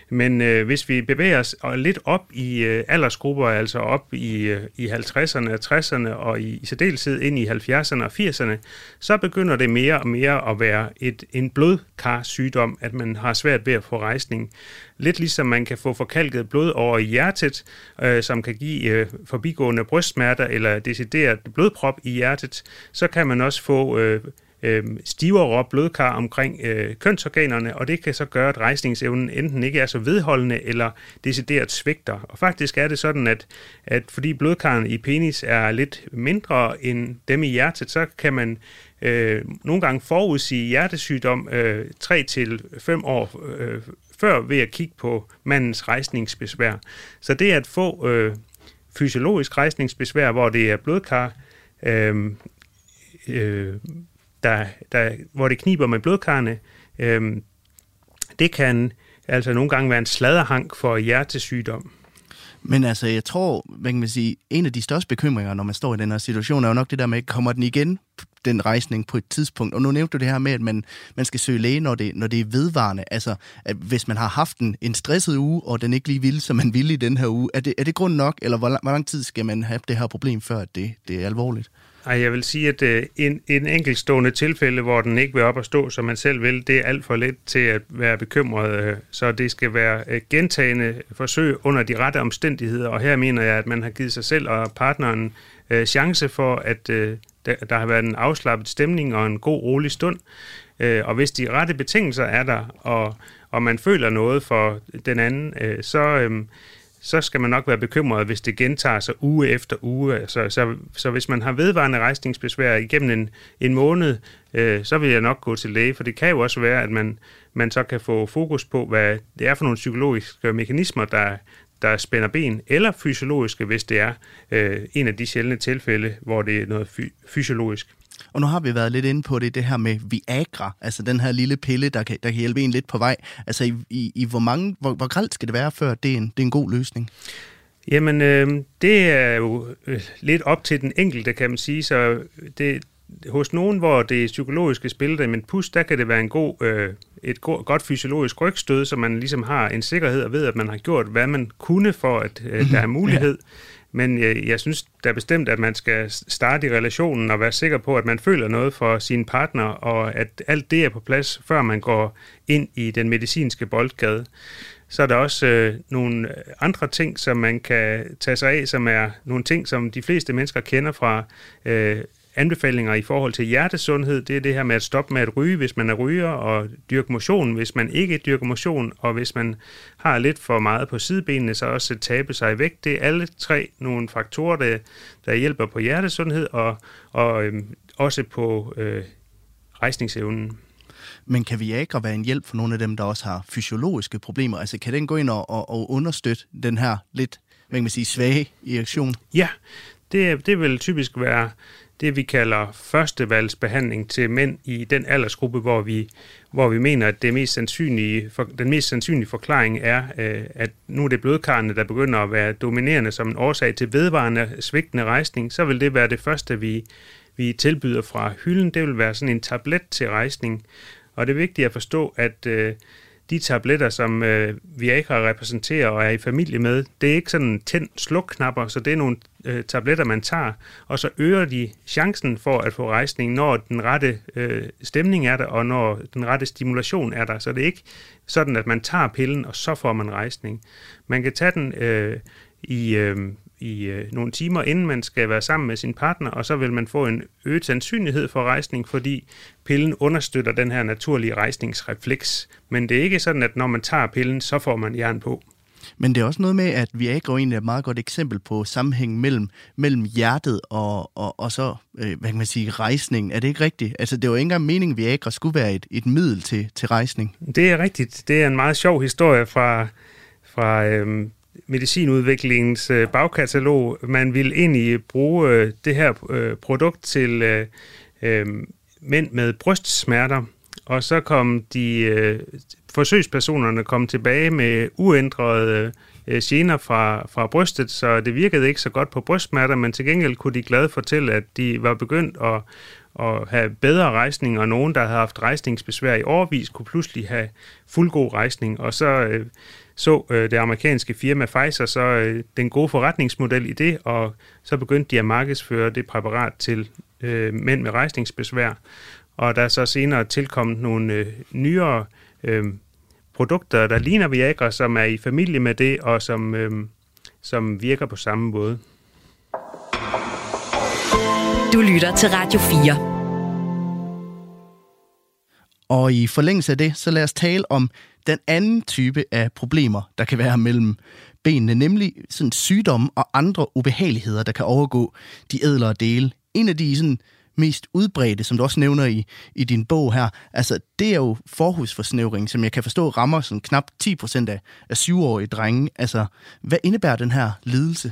Men øh, hvis vi bevæger os øh, lidt op i øh, aldersgrupper, altså op i, øh, i 50'erne og 60'erne og i, i særdeleshed ind i 70'erne og 80'erne, så begynder det mere og mere at være et, en blodkarsygdom, at man har svært ved at få rejsning. Lidt ligesom man kan få forkalket blod over i hjertet, øh, som kan give øh, forbigående brystsmerter eller decideret blodprop i hjertet, så kan man også få øh, øh, stivere blodkar omkring øh, kønsorganerne, og det kan så gøre, at rejsningsevnen enten ikke er så vedholdende eller decideret svigter. Og faktisk er det sådan, at, at fordi blodkarrene i penis er lidt mindre end dem i hjertet, så kan man øh, nogle gange forudsige hjertesygdom øh, 3-5 år øh, før ved at kigge på mandens rejsningsbesvær. Så det at få øh, fysiologisk rejsningsbesvær, hvor det er blodkar, øh, øh, der, der, hvor det kniber med blodkarne, øhm, det kan altså nogle gange være en sladerhang for hjertesygdom. Men altså, jeg tror, man kan sige, en af de største bekymringer, når man står i den her situation, er jo nok det der med, kommer den igen, den rejsning på et tidspunkt? Og nu nævnte du det her med, at man, man skal søge læge, når det, når det er vedvarende. Altså, at hvis man har haft en, en stresset uge, og den ikke lige vil, som man ville i den her uge, er det, er det grund nok, eller hvor lang, hvor lang tid skal man have det her problem, før det, det er alvorligt? Ej, jeg vil sige, at øh, en, en enkeltstående tilfælde, hvor den ikke vil op og stå, som man selv vil, det er alt for let til at være bekymret. Øh, så det skal være øh, gentagende forsøg under de rette omstændigheder. Og her mener jeg, at man har givet sig selv og partneren øh, chance for, at øh, der, der har været en afslappet stemning og en god, rolig stund. Øh, og hvis de rette betingelser er der, og, og man føler noget for den anden, øh, så... Øh, så skal man nok være bekymret, hvis det gentager sig uge efter uge. Så, så, så hvis man har vedvarende rejsningsbesvær igennem en, en måned, øh, så vil jeg nok gå til læge, for det kan jo også være, at man, man så kan få fokus på, hvad det er for nogle psykologiske mekanismer, der, der spænder ben, eller fysiologiske, hvis det er øh, en af de sjældne tilfælde, hvor det er noget fy- fysiologisk. Og nu har vi været lidt inde på det, det her med Viagra, altså den her lille pille, der kan, der kan hjælpe en lidt på vej. Altså i, i, i hvor, mange, hvor, hvor gralt skal det være, før det er en, det er en god løsning? Jamen, øh, det er jo øh, lidt op til den enkelte, kan man sige. Så det, hos nogen, hvor det psykologiske spiller der men pus, der kan det være en god, øh, et go- godt fysiologisk rygstød, så man ligesom har en sikkerhed og ved, at man har gjort, hvad man kunne for, at øh, der er mulighed. ja. Men jeg, jeg synes da bestemt, at man skal starte i relationen og være sikker på, at man føler noget for sin partner, og at alt det er på plads, før man går ind i den medicinske boldgade. Så er der også øh, nogle andre ting, som man kan tage sig af, som er nogle ting, som de fleste mennesker kender fra øh, anbefalinger i forhold til hjertesundhed, det er det her med at stoppe med at ryge, hvis man er ryger, og dyrke motion, hvis man ikke dyrker motion, og hvis man har lidt for meget på sidebenene, så også tabe sig i vægt. Det er alle tre nogle faktorer, der, der hjælper på hjertesundhed og, og øhm, også på øh, rejsningsevnen. Men kan Viagra være en hjælp for nogle af dem, der også har fysiologiske problemer? Altså kan den gå ind og, og, og understøtte den her lidt, hvad kan man sige, svage erektion? Ja, det, det vil typisk være det, vi kalder førstevalgsbehandling til mænd i den aldersgruppe, hvor vi, hvor vi mener, at det mest sandsynlige, for, den mest sandsynlige forklaring er, øh, at nu er det blodkarrene, der begynder at være dominerende som en årsag til vedvarende svigtende rejsning, så vil det være det første, vi, vi tilbyder fra hylden. Det vil være sådan en tablet til rejsning. Og det er vigtigt at forstå, at øh, de tabletter, som øh, Viagra repræsenterer og er i familie med, det er ikke sådan tænd-sluk-knapper, så det er nogle øh, tabletter, man tager, og så øger de chancen for at få rejsning, når den rette øh, stemning er der, og når den rette stimulation er der. Så det er ikke sådan, at man tager pillen, og så får man rejsning. Man kan tage den øh, i, øh, i øh, nogle timer, inden man skal være sammen med sin partner, og så vil man få en øget sandsynlighed for rejsning, fordi pillen understøtter den her naturlige rejsningsrefleks. Men det er ikke sådan, at når man tager pillen, så får man jern på. Men det er også noget med, at Viagra egentlig er et meget godt eksempel på sammenhæng mellem, mellem hjertet og, og, og så, øh, hvad kan man sige, rejsning. Er det ikke rigtigt? Altså, det var ikke engang meningen, at Viagra skulle være et, et middel til, til rejsning. Det er rigtigt. Det er en meget sjov historie fra, fra øh, medicinudviklingens øh, bagkatalog. Man ville egentlig bruge øh, det her øh, produkt til øh, øh, mænd med brystsmerter, og så kom de øh, forsøgspersonerne kom tilbage med uændrede øh, gener fra, fra brystet, så det virkede ikke så godt på brystsmerter, men til gengæld kunne de glade fortælle, at de var begyndt at, at have bedre rejsning, og nogen, der havde haft rejsningsbesvær i årvis, kunne pludselig have fuldgod rejsning, og så øh, så øh, det amerikanske firma Pfizer så øh, den gode forretningsmodel i det, og så begyndte de at markedsføre det præparat til øh, mænd med rejsningsbesvær. Og der er så senere tilkommet nogle øh, nyere øh, produkter, der ligner Viagra, som er i familie med det, og som, øh, som virker på samme måde. Du lytter til Radio 4. Og i forlængelse af det, så lad os tale om den anden type af problemer, der kan være mellem benene, nemlig sådan sygdomme og andre ubehageligheder, der kan overgå de ædlere dele. En af de sådan, mest udbredte, som du også nævner i, i din bog her, altså det er jo forhusforsnævring, som jeg kan forstå rammer sådan knap 10% af, af syvårige drenge. Altså, hvad indebærer den her lidelse?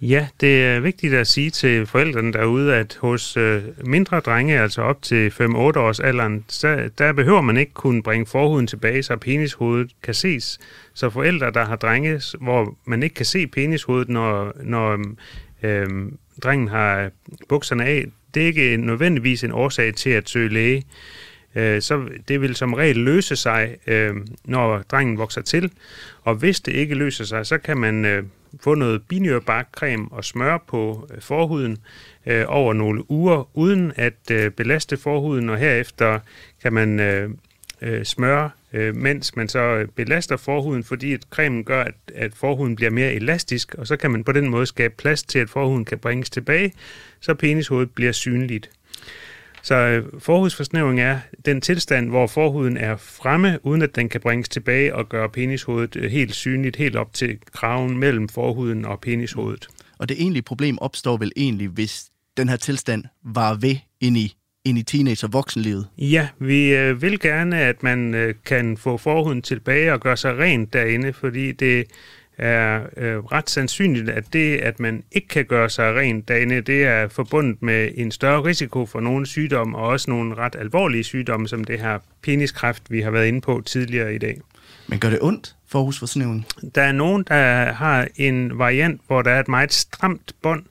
Ja, det er vigtigt at sige til forældrene derude, at hos øh, mindre drenge, altså op til 5-8 års alderen, så, der behøver man ikke kunne bringe forhuden tilbage, så penishovedet kan ses. Så forældre, der har drenge, hvor man ikke kan se penishovedet, når, når øh, drengen har bukserne af, det er ikke nødvendigvis en årsag til at søge læge. Øh, så det vil som regel løse sig, øh, når drengen vokser til. Og hvis det ikke løser sig, så kan man øh, få noget binyrbarkcreme og smør på øh, forhuden øh, over nogle uger, uden at øh, belaste forhuden, og herefter kan man smøre, mens man så belaster forhuden, fordi at cremen gør, at, at forhuden bliver mere elastisk, og så kan man på den måde skabe plads til, at forhuden kan bringes tilbage, så penishovedet bliver synligt. Så øh, forhudsforsnævring er den tilstand, hvor forhuden er fremme, uden at den kan bringes tilbage og gøre penishovedet øh, helt synligt, helt op til kraven mellem forhuden og penishovedet. Og det egentlige problem opstår vel egentlig, hvis den her tilstand var ved ind i ind i teenage- og voksenlivet? Ja, vi øh, vil gerne, at man øh, kan få forhuden tilbage og gøre sig rent derinde, fordi det er øh, ret sandsynligt, at det, at man ikke kan gøre sig rent derinde, det er forbundet med en større risiko for nogle sygdomme, og også nogle ret alvorlige sygdomme, som det her peniskræft, vi har været inde på tidligere i dag. Men gør det ondt for husforsnævning? Der er nogen, der har en variant, hvor der er et meget stramt bånd,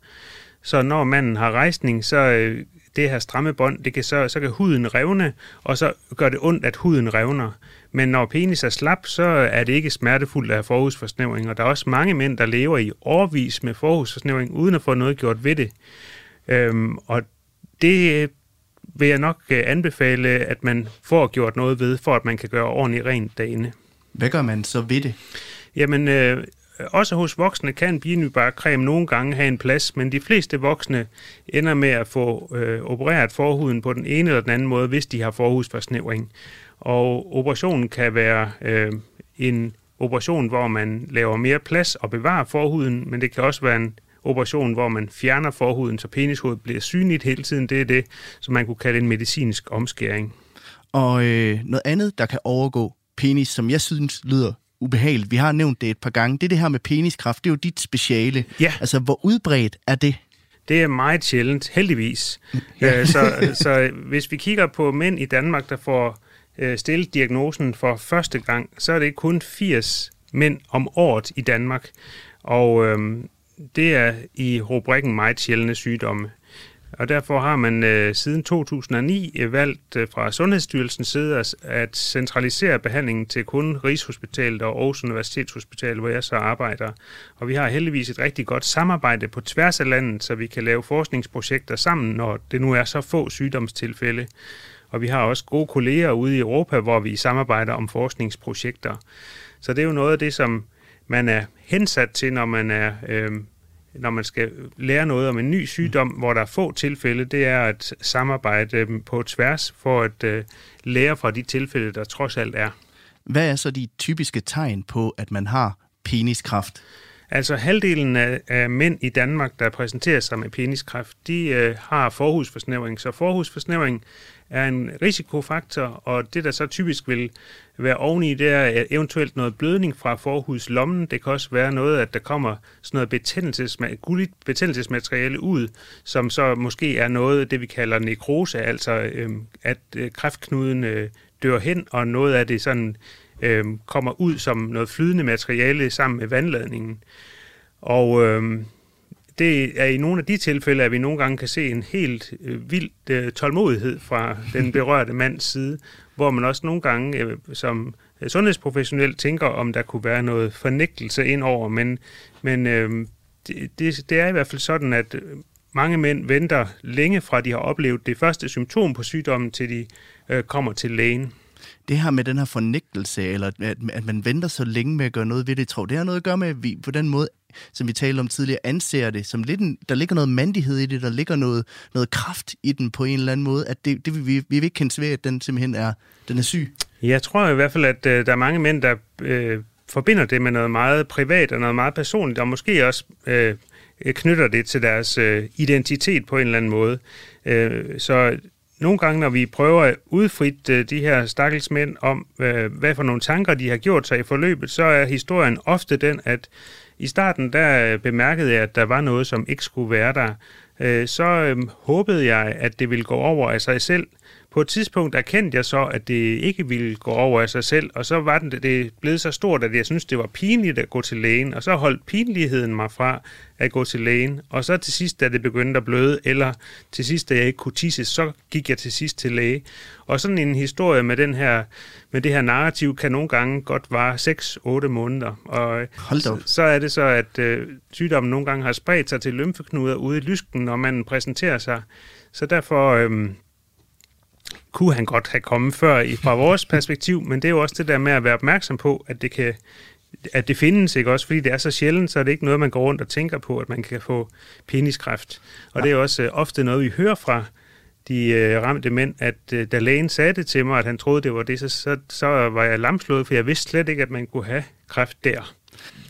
så når manden har rejsning, så øh, det her stramme bånd, det kan så, så kan huden revne, og så gør det ondt, at huden revner. Men når penis er slap, så er det ikke smertefuldt at have forhusforsnævring, og der er også mange mænd, der lever i årvis med forhusforsnævring, uden at få noget gjort ved det. Øhm, og det vil jeg nok øh, anbefale, at man får gjort noget ved, for at man kan gøre ordentligt rent derinde. Hvad gør man så ved det? Jamen, øh, også hos voksne kan binybarkrem nogle gange have en plads, men de fleste voksne ender med at få øh, opereret forhuden på den ene eller den anden måde, hvis de har forhusforsnævring. Og operationen kan være øh, en operation, hvor man laver mere plads og bevarer forhuden, men det kan også være en operation, hvor man fjerner forhuden, så penishovedet bliver synligt hele tiden. Det er det, som man kunne kalde en medicinsk omskæring. Og øh, noget andet, der kan overgå penis, som jeg synes lyder ubehageligt, vi har nævnt det et par gange, det er det her med peniskraft. Det er jo dit speciale. Ja. Altså, hvor udbredt er det? Det er meget sjældent, heldigvis. Ja. Øh, så, <laughs> så hvis vi kigger på mænd i Danmark, der får øh, diagnosen for første gang, så er det kun 80 mænd om året i Danmark. Og øh, det er i rubrikken meget sjældne sygdomme. og derfor har man øh, siden 2009 øh, valgt øh, fra Sundhedsstyrelsens side at, at centralisere behandlingen til kun Rigshospitalet og Aarhus Universitetshospital, hvor jeg så arbejder. Og vi har heldigvis et rigtig godt samarbejde på tværs af landet, så vi kan lave forskningsprojekter sammen, når det nu er så få sygdomstilfælde. Og vi har også gode kolleger ude i Europa, hvor vi samarbejder om forskningsprojekter. Så det er jo noget af det, som man er hensat til, når man er... Øh, når man skal lære noget om en ny sygdom, mm. hvor der er få tilfælde, det er at samarbejde øh, på tværs for at øh, lære fra de tilfælde, der trods alt er. Hvad er så de typiske tegn på, at man har peniskræft? Altså halvdelen af, af mænd i Danmark, der præsenterer sig med peniskræft, de øh, har forhusforsnævring. Så forhusforsnævring er en risikofaktor, og det, der så typisk vil være oveni, det er øh, eventuelt noget blødning fra forhudslommen. Det kan også være noget, at der kommer sådan noget betændelsesma- gulligt betændelsesmateriale ud, som så måske er noget, det vi kalder nekrose, altså øh, at øh, kræftknuden øh, dør hen, og noget af det sådan øh, kommer ud som noget flydende materiale sammen med vandladningen. Og øh, det er i nogle af de tilfælde, at vi nogle gange kan se en helt øh, vild øh, tålmodighed fra <laughs> den berørte mands side, hvor man også nogle gange øh, som sundhedsprofessionel tænker, om der kunne være noget fornægtelse ind over, men, men øh, det, det, det er i hvert fald sådan, at mange mænd venter længe fra, de har oplevet det første symptom på sygdommen, til de øh, kommer til lægen det her med den her fornægtelse, eller at, at man venter så længe med at gøre noget ved det, tror det har noget at gøre med, at vi på den måde, som vi talte om tidligere, anser det som lidt en, der ligger noget mandighed i det, der ligger noget, noget kraft i den på en eller anden måde, at det, det vi, vi vil ikke kende ved, at den simpelthen er, den er syg. Jeg tror i hvert fald, at øh, der er mange mænd, der øh, forbinder det med noget meget privat og noget meget personligt, og måske også øh, knytter det til deres øh, identitet på en eller anden måde. Øh, så nogle gange, når vi prøver at udfritte øh, de her stakkels mænd om, hvad for nogle tanker de har gjort sig i forløbet, så er historien ofte den, at i starten der øh, bemærkede jeg, at der var noget, som ikke skulle være der. Øh, så øhm, håbede jeg, at det ville gå over af sig selv, på et tidspunkt erkendte jeg så, at det ikke ville gå over af sig selv, og så var det, det blevet så stort, at jeg synes det var pinligt at gå til lægen, og så holdt pinligheden mig fra at gå til lægen. Og så til sidst, da det begyndte at bløde, eller til sidst, da jeg ikke kunne tisse, så gik jeg til sidst til læge. Og sådan en historie med, den her, med det her narrativ kan nogle gange godt vare 6-8 måneder. Og så, så er det så, at øh, sygdommen nogle gange har spredt sig til lymfeknuder ude i lysken, når man præsenterer sig. Så derfor... Øh, kunne han godt have kommet før i, fra vores perspektiv, men det er jo også det der med at være opmærksom på, at det kan at det findes, ikke også? Fordi det er så sjældent, så er det ikke noget, man går rundt og tænker på, at man kan få peniskræft. Og ja. det er også øh, ofte noget, vi hører fra de øh, ramte mænd, at øh, da lægen sagde det til mig, at han troede, det var det, så, så, så var jeg lamslået, for jeg vidste slet ikke, at man kunne have kræft der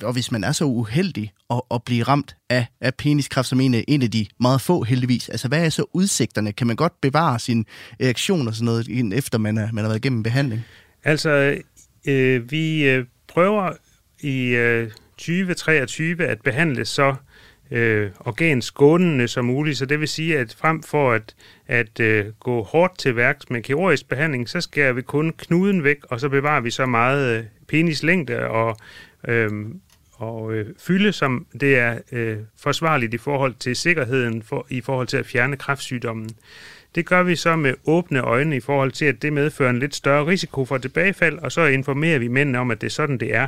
og hvis man er så uheldig at, at blive ramt af, af peniskræft som en en af de meget få heldigvis, altså hvad er så udsigterne? Kan man godt bevare sin erektion og sådan noget, efter man, er, man har været igennem behandling? Altså, øh, vi øh, prøver i øh, 2023 at behandle så øh, organskånende som muligt, så det vil sige, at frem for at, at øh, gå hårdt til værks med kirurgisk behandling, så skærer vi kun knuden væk, og så bevarer vi så meget øh, penislængde og øh, og øh, fylde, som det er øh, forsvarligt i forhold til sikkerheden for, i forhold til at fjerne kræftsygdommen. Det gør vi så med åbne øjne i forhold til, at det medfører en lidt større risiko for tilbagefald, og så informerer vi mændene om, at det er sådan, det er.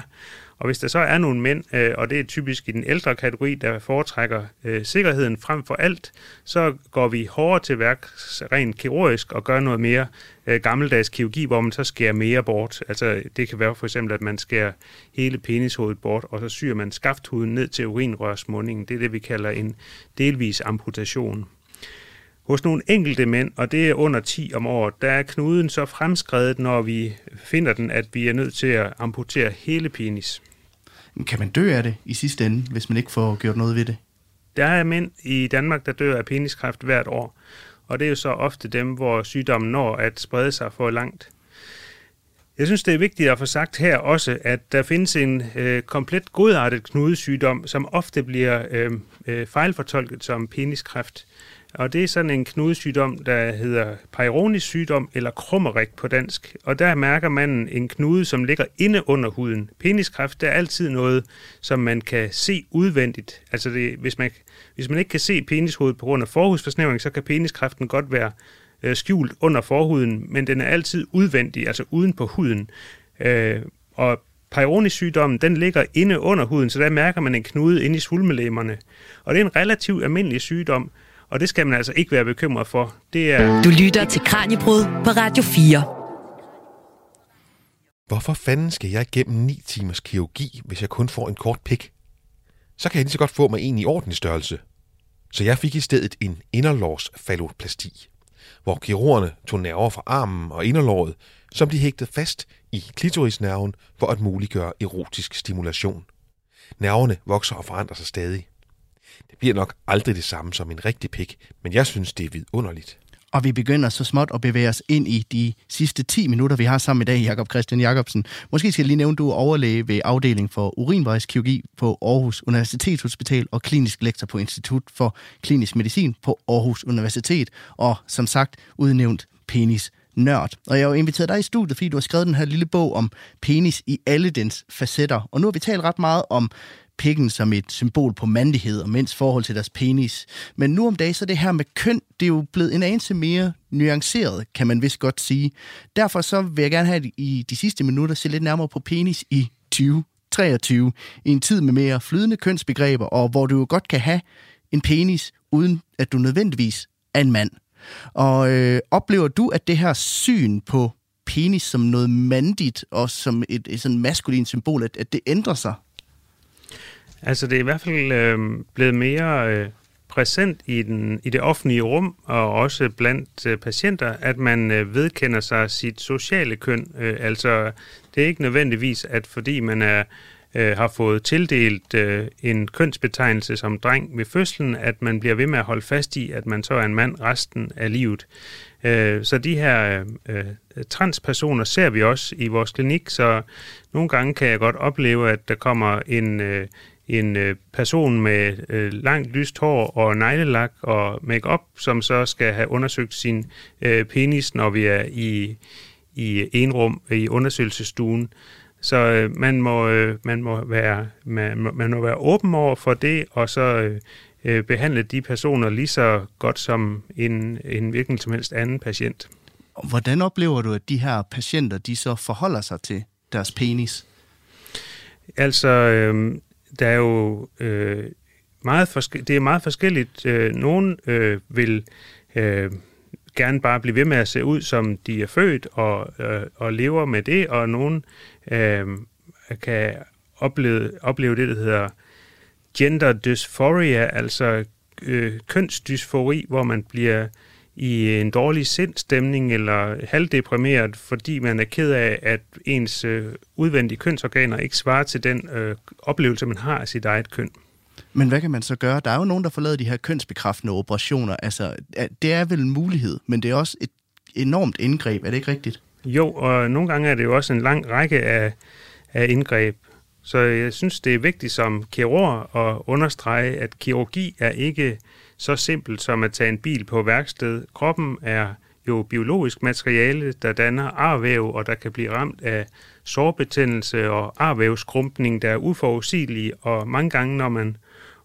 Og hvis der så er nogle mænd, øh, og det er typisk i den ældre kategori, der foretrækker øh, sikkerheden frem for alt, så går vi hårdere til værk rent kirurgisk og gør noget mere øh, gammeldags kirurgi, hvor man så skærer mere bort. Altså det kan være for eksempel, at man skærer hele penishovedet bort, og så syr man skafthuden ned til urinrørsmundingen. Det er det, vi kalder en delvis amputation. Hos nogle enkelte mænd, og det er under 10 om året, der er knuden så fremskredet, når vi finder den, at vi er nødt til at amputere hele penis. Kan man dø af det i sidste ende, hvis man ikke får gjort noget ved det? Der er mænd i Danmark, der dør af peniskræft hvert år, og det er jo så ofte dem, hvor sygdommen når at sprede sig for langt. Jeg synes, det er vigtigt at få sagt her også, at der findes en øh, komplet godartet knudesygdom, som ofte bliver øh, øh, fejlfortolket som peniskræft og det er sådan en knudesygdom, der hedder Peyronie's sygdom, eller krummerik på dansk. Og der mærker man en knude, som ligger inde under huden. Peniskræft, det er altid noget, som man kan se udvendigt. Altså det, hvis, man, hvis man ikke kan se penishovedet på grund af forhudsforsnævring, så kan peniskræften godt være øh, skjult under forhuden, men den er altid udvendig, altså uden på huden. Øh, og Peyronie-sygdommen, den ligger inde under huden, så der mærker man en knude inde i svulmelæmerne. Og det er en relativt almindelig sygdom, og det skal man altså ikke være bekymret for. Det er... Du lytter til Kranjebrud på Radio 4. Hvorfor fanden skal jeg igennem 9 timers kirurgi, hvis jeg kun får en kort pik? Så kan jeg lige så godt få mig en i ordentlig størrelse. Så jeg fik i stedet en inderlårsfalloplasti, hvor kirurgerne tog nerver fra armen og inderlåret, som de hægtede fast i klitorisnerven for at muliggøre erotisk stimulation. Nerverne vokser og forandrer sig stadig. Det bliver nok aldrig det samme som en rigtig pik, men jeg synes, det er vidunderligt. Og vi begynder så småt at bevæge os ind i de sidste 10 minutter, vi har sammen i dag, Jakob Christian Jacobsen. Måske skal jeg lige nævne, at du er overlæge ved afdeling for urinvejskirurgi på Aarhus Universitetshospital og klinisk lektor på Institut for Klinisk Medicin på Aarhus Universitet. Og som sagt, udnævnt penis nørd. Og jeg har jo inviteret dig i studiet, fordi du har skrevet den her lille bog om penis i alle dens facetter. Og nu har vi talt ret meget om pikken som et symbol på mandighed og mænds forhold til deres penis. Men nu om dagen, så det her med køn, det er jo blevet en anelse mere nuanceret, kan man vist godt sige. Derfor så vil jeg gerne have i de sidste minutter se lidt nærmere på penis i 2023, i en tid med mere flydende kønsbegreber, og hvor du jo godt kan have en penis, uden at du nødvendigvis er en mand. Og øh, oplever du, at det her syn på penis som noget mandigt og som et, et sådan maskulin symbol, at, at det ændrer sig? Altså det er i hvert fald øh, blevet mere øh, præsent i, den, i det offentlige rum, og også blandt øh, patienter, at man øh, vedkender sig sit sociale køn. Øh, altså det er ikke nødvendigvis, at fordi man er øh, har fået tildelt øh, en kønsbetegnelse som dreng ved fødslen, at man bliver ved med at holde fast i, at man så er en mand resten af livet. Øh, så de her øh, transpersoner ser vi også i vores klinik, så nogle gange kan jeg godt opleve, at der kommer en, øh, en øh, person med øh, langt lyst hår og neglelak og makeup, som så skal have undersøgt sin øh, penis, når vi er i, i enrum i undersøgelsesstuen. Så øh, man, må, øh, man, må være, man, må, man må være åben over for det, og så øh, behandle de personer lige så godt som en, en hvilken som helst anden patient. Hvordan oplever du, at de her patienter, de så forholder sig til deres penis? Altså, øh, der er jo øh, meget forske- det er meget forskelligt. Øh, nogen øh, vil øh, gerne bare blive ved med at se ud, som de er født, og, øh, og lever med det, og nogen øh, kan opleve, opleve det, der hedder gender dysphoria, altså øh, kønsdysfori, hvor man bliver i en dårlig sindstemning eller halvdeprimeret, fordi man er ked af, at ens øh, udvendige kønsorganer ikke svarer til den øh, oplevelse, man har af sit eget køn. Men hvad kan man så gøre? Der er jo nogen, der får lavet de her kønsbekræftende operationer. Altså, det er vel en mulighed, men det er også et enormt indgreb. Er det ikke rigtigt? Jo, og nogle gange er det jo også en lang række af, af indgreb. Så jeg synes, det er vigtigt som kirurg at understrege, at kirurgi er ikke så simpelt som at tage en bil på værksted. Kroppen er jo biologisk materiale, der danner arvæv, og der kan blive ramt af sårbetændelse og arvævskrumpning, der er uforudsigelige, og mange gange, når man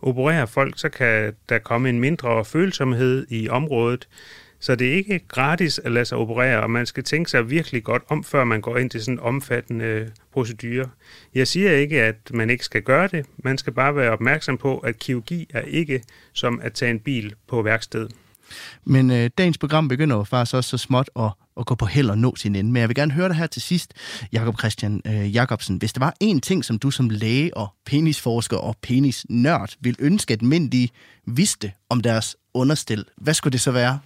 opererer folk, så kan der komme en mindre følsomhed i området. Så det er ikke gratis at lade sig operere, og man skal tænke sig virkelig godt om, før man går ind til sådan en omfattende øh, procedure. Jeg siger ikke, at man ikke skal gøre det. Man skal bare være opmærksom på, at kirurgi er ikke som at tage en bil på værksted. Men øh, dagens program begynder jo faktisk også så småt at, at gå på held og nå sin ende. Men jeg vil gerne høre dig her til sidst, Jakob Christian øh, Jacobsen. Hvis der var en ting, som du som læge og penisforsker og penisnørd vil ønske, at mænd de vidste om deres understil, hvad skulle det så være?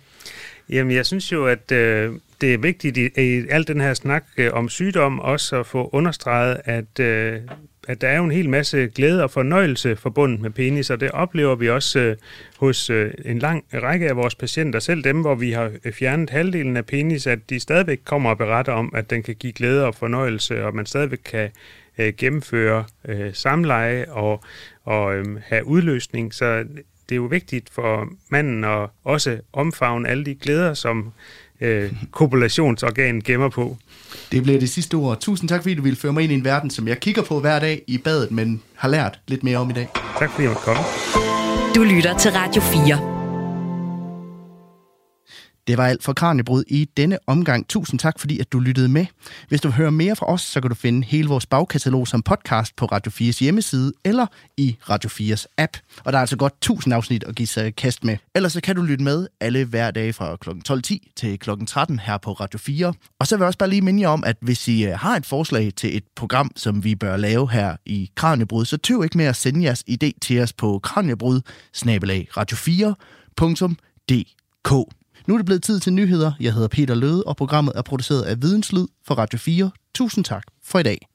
Jamen, jeg synes jo, at øh, det er vigtigt i, i al den her snak øh, om sygdom også at få understreget, at, øh, at der er jo en hel masse glæde og fornøjelse forbundet med penis, og det oplever vi også øh, hos øh, en lang række af vores patienter, selv dem, hvor vi har øh, fjernet halvdelen af penis, at de stadigvæk kommer og beretter om, at den kan give glæde og fornøjelse, og man stadigvæk kan øh, gennemføre øh, samleje og, og øh, have udløsning. Så det er jo vigtigt for manden at også omfavne alle de glæder, som øh, kopulationsorganet gemmer på. Det bliver det sidste ord. Tusind tak, fordi du ville føre mig ind i en verden, som jeg kigger på hver dag i badet, men har lært lidt mere om i dag. Tak fordi jeg måtte komme. Du lytter til Radio 4. Det var alt for Kranjebrud i denne omgang. Tusind tak, fordi at du lyttede med. Hvis du vil høre mere fra os, så kan du finde hele vores bagkatalog som podcast på Radio 4's hjemmeside eller i Radio 4's app. Og der er altså godt 1000 afsnit at give sig kast med. Ellers så kan du lytte med alle hverdage fra kl. 12.10 til kl. 13 her på Radio 4. Og så vil jeg også bare lige minde jer om, at hvis I øh, har et forslag til et program, som vi bør lave her i Kranjebrud, så tøv ikke med at sende jeres idé til os på kranjebrud radio4.dk. Nu er det blevet tid til nyheder. Jeg hedder Peter Løde, og programmet er produceret af Videnslyd for Radio 4. Tusind tak for i dag.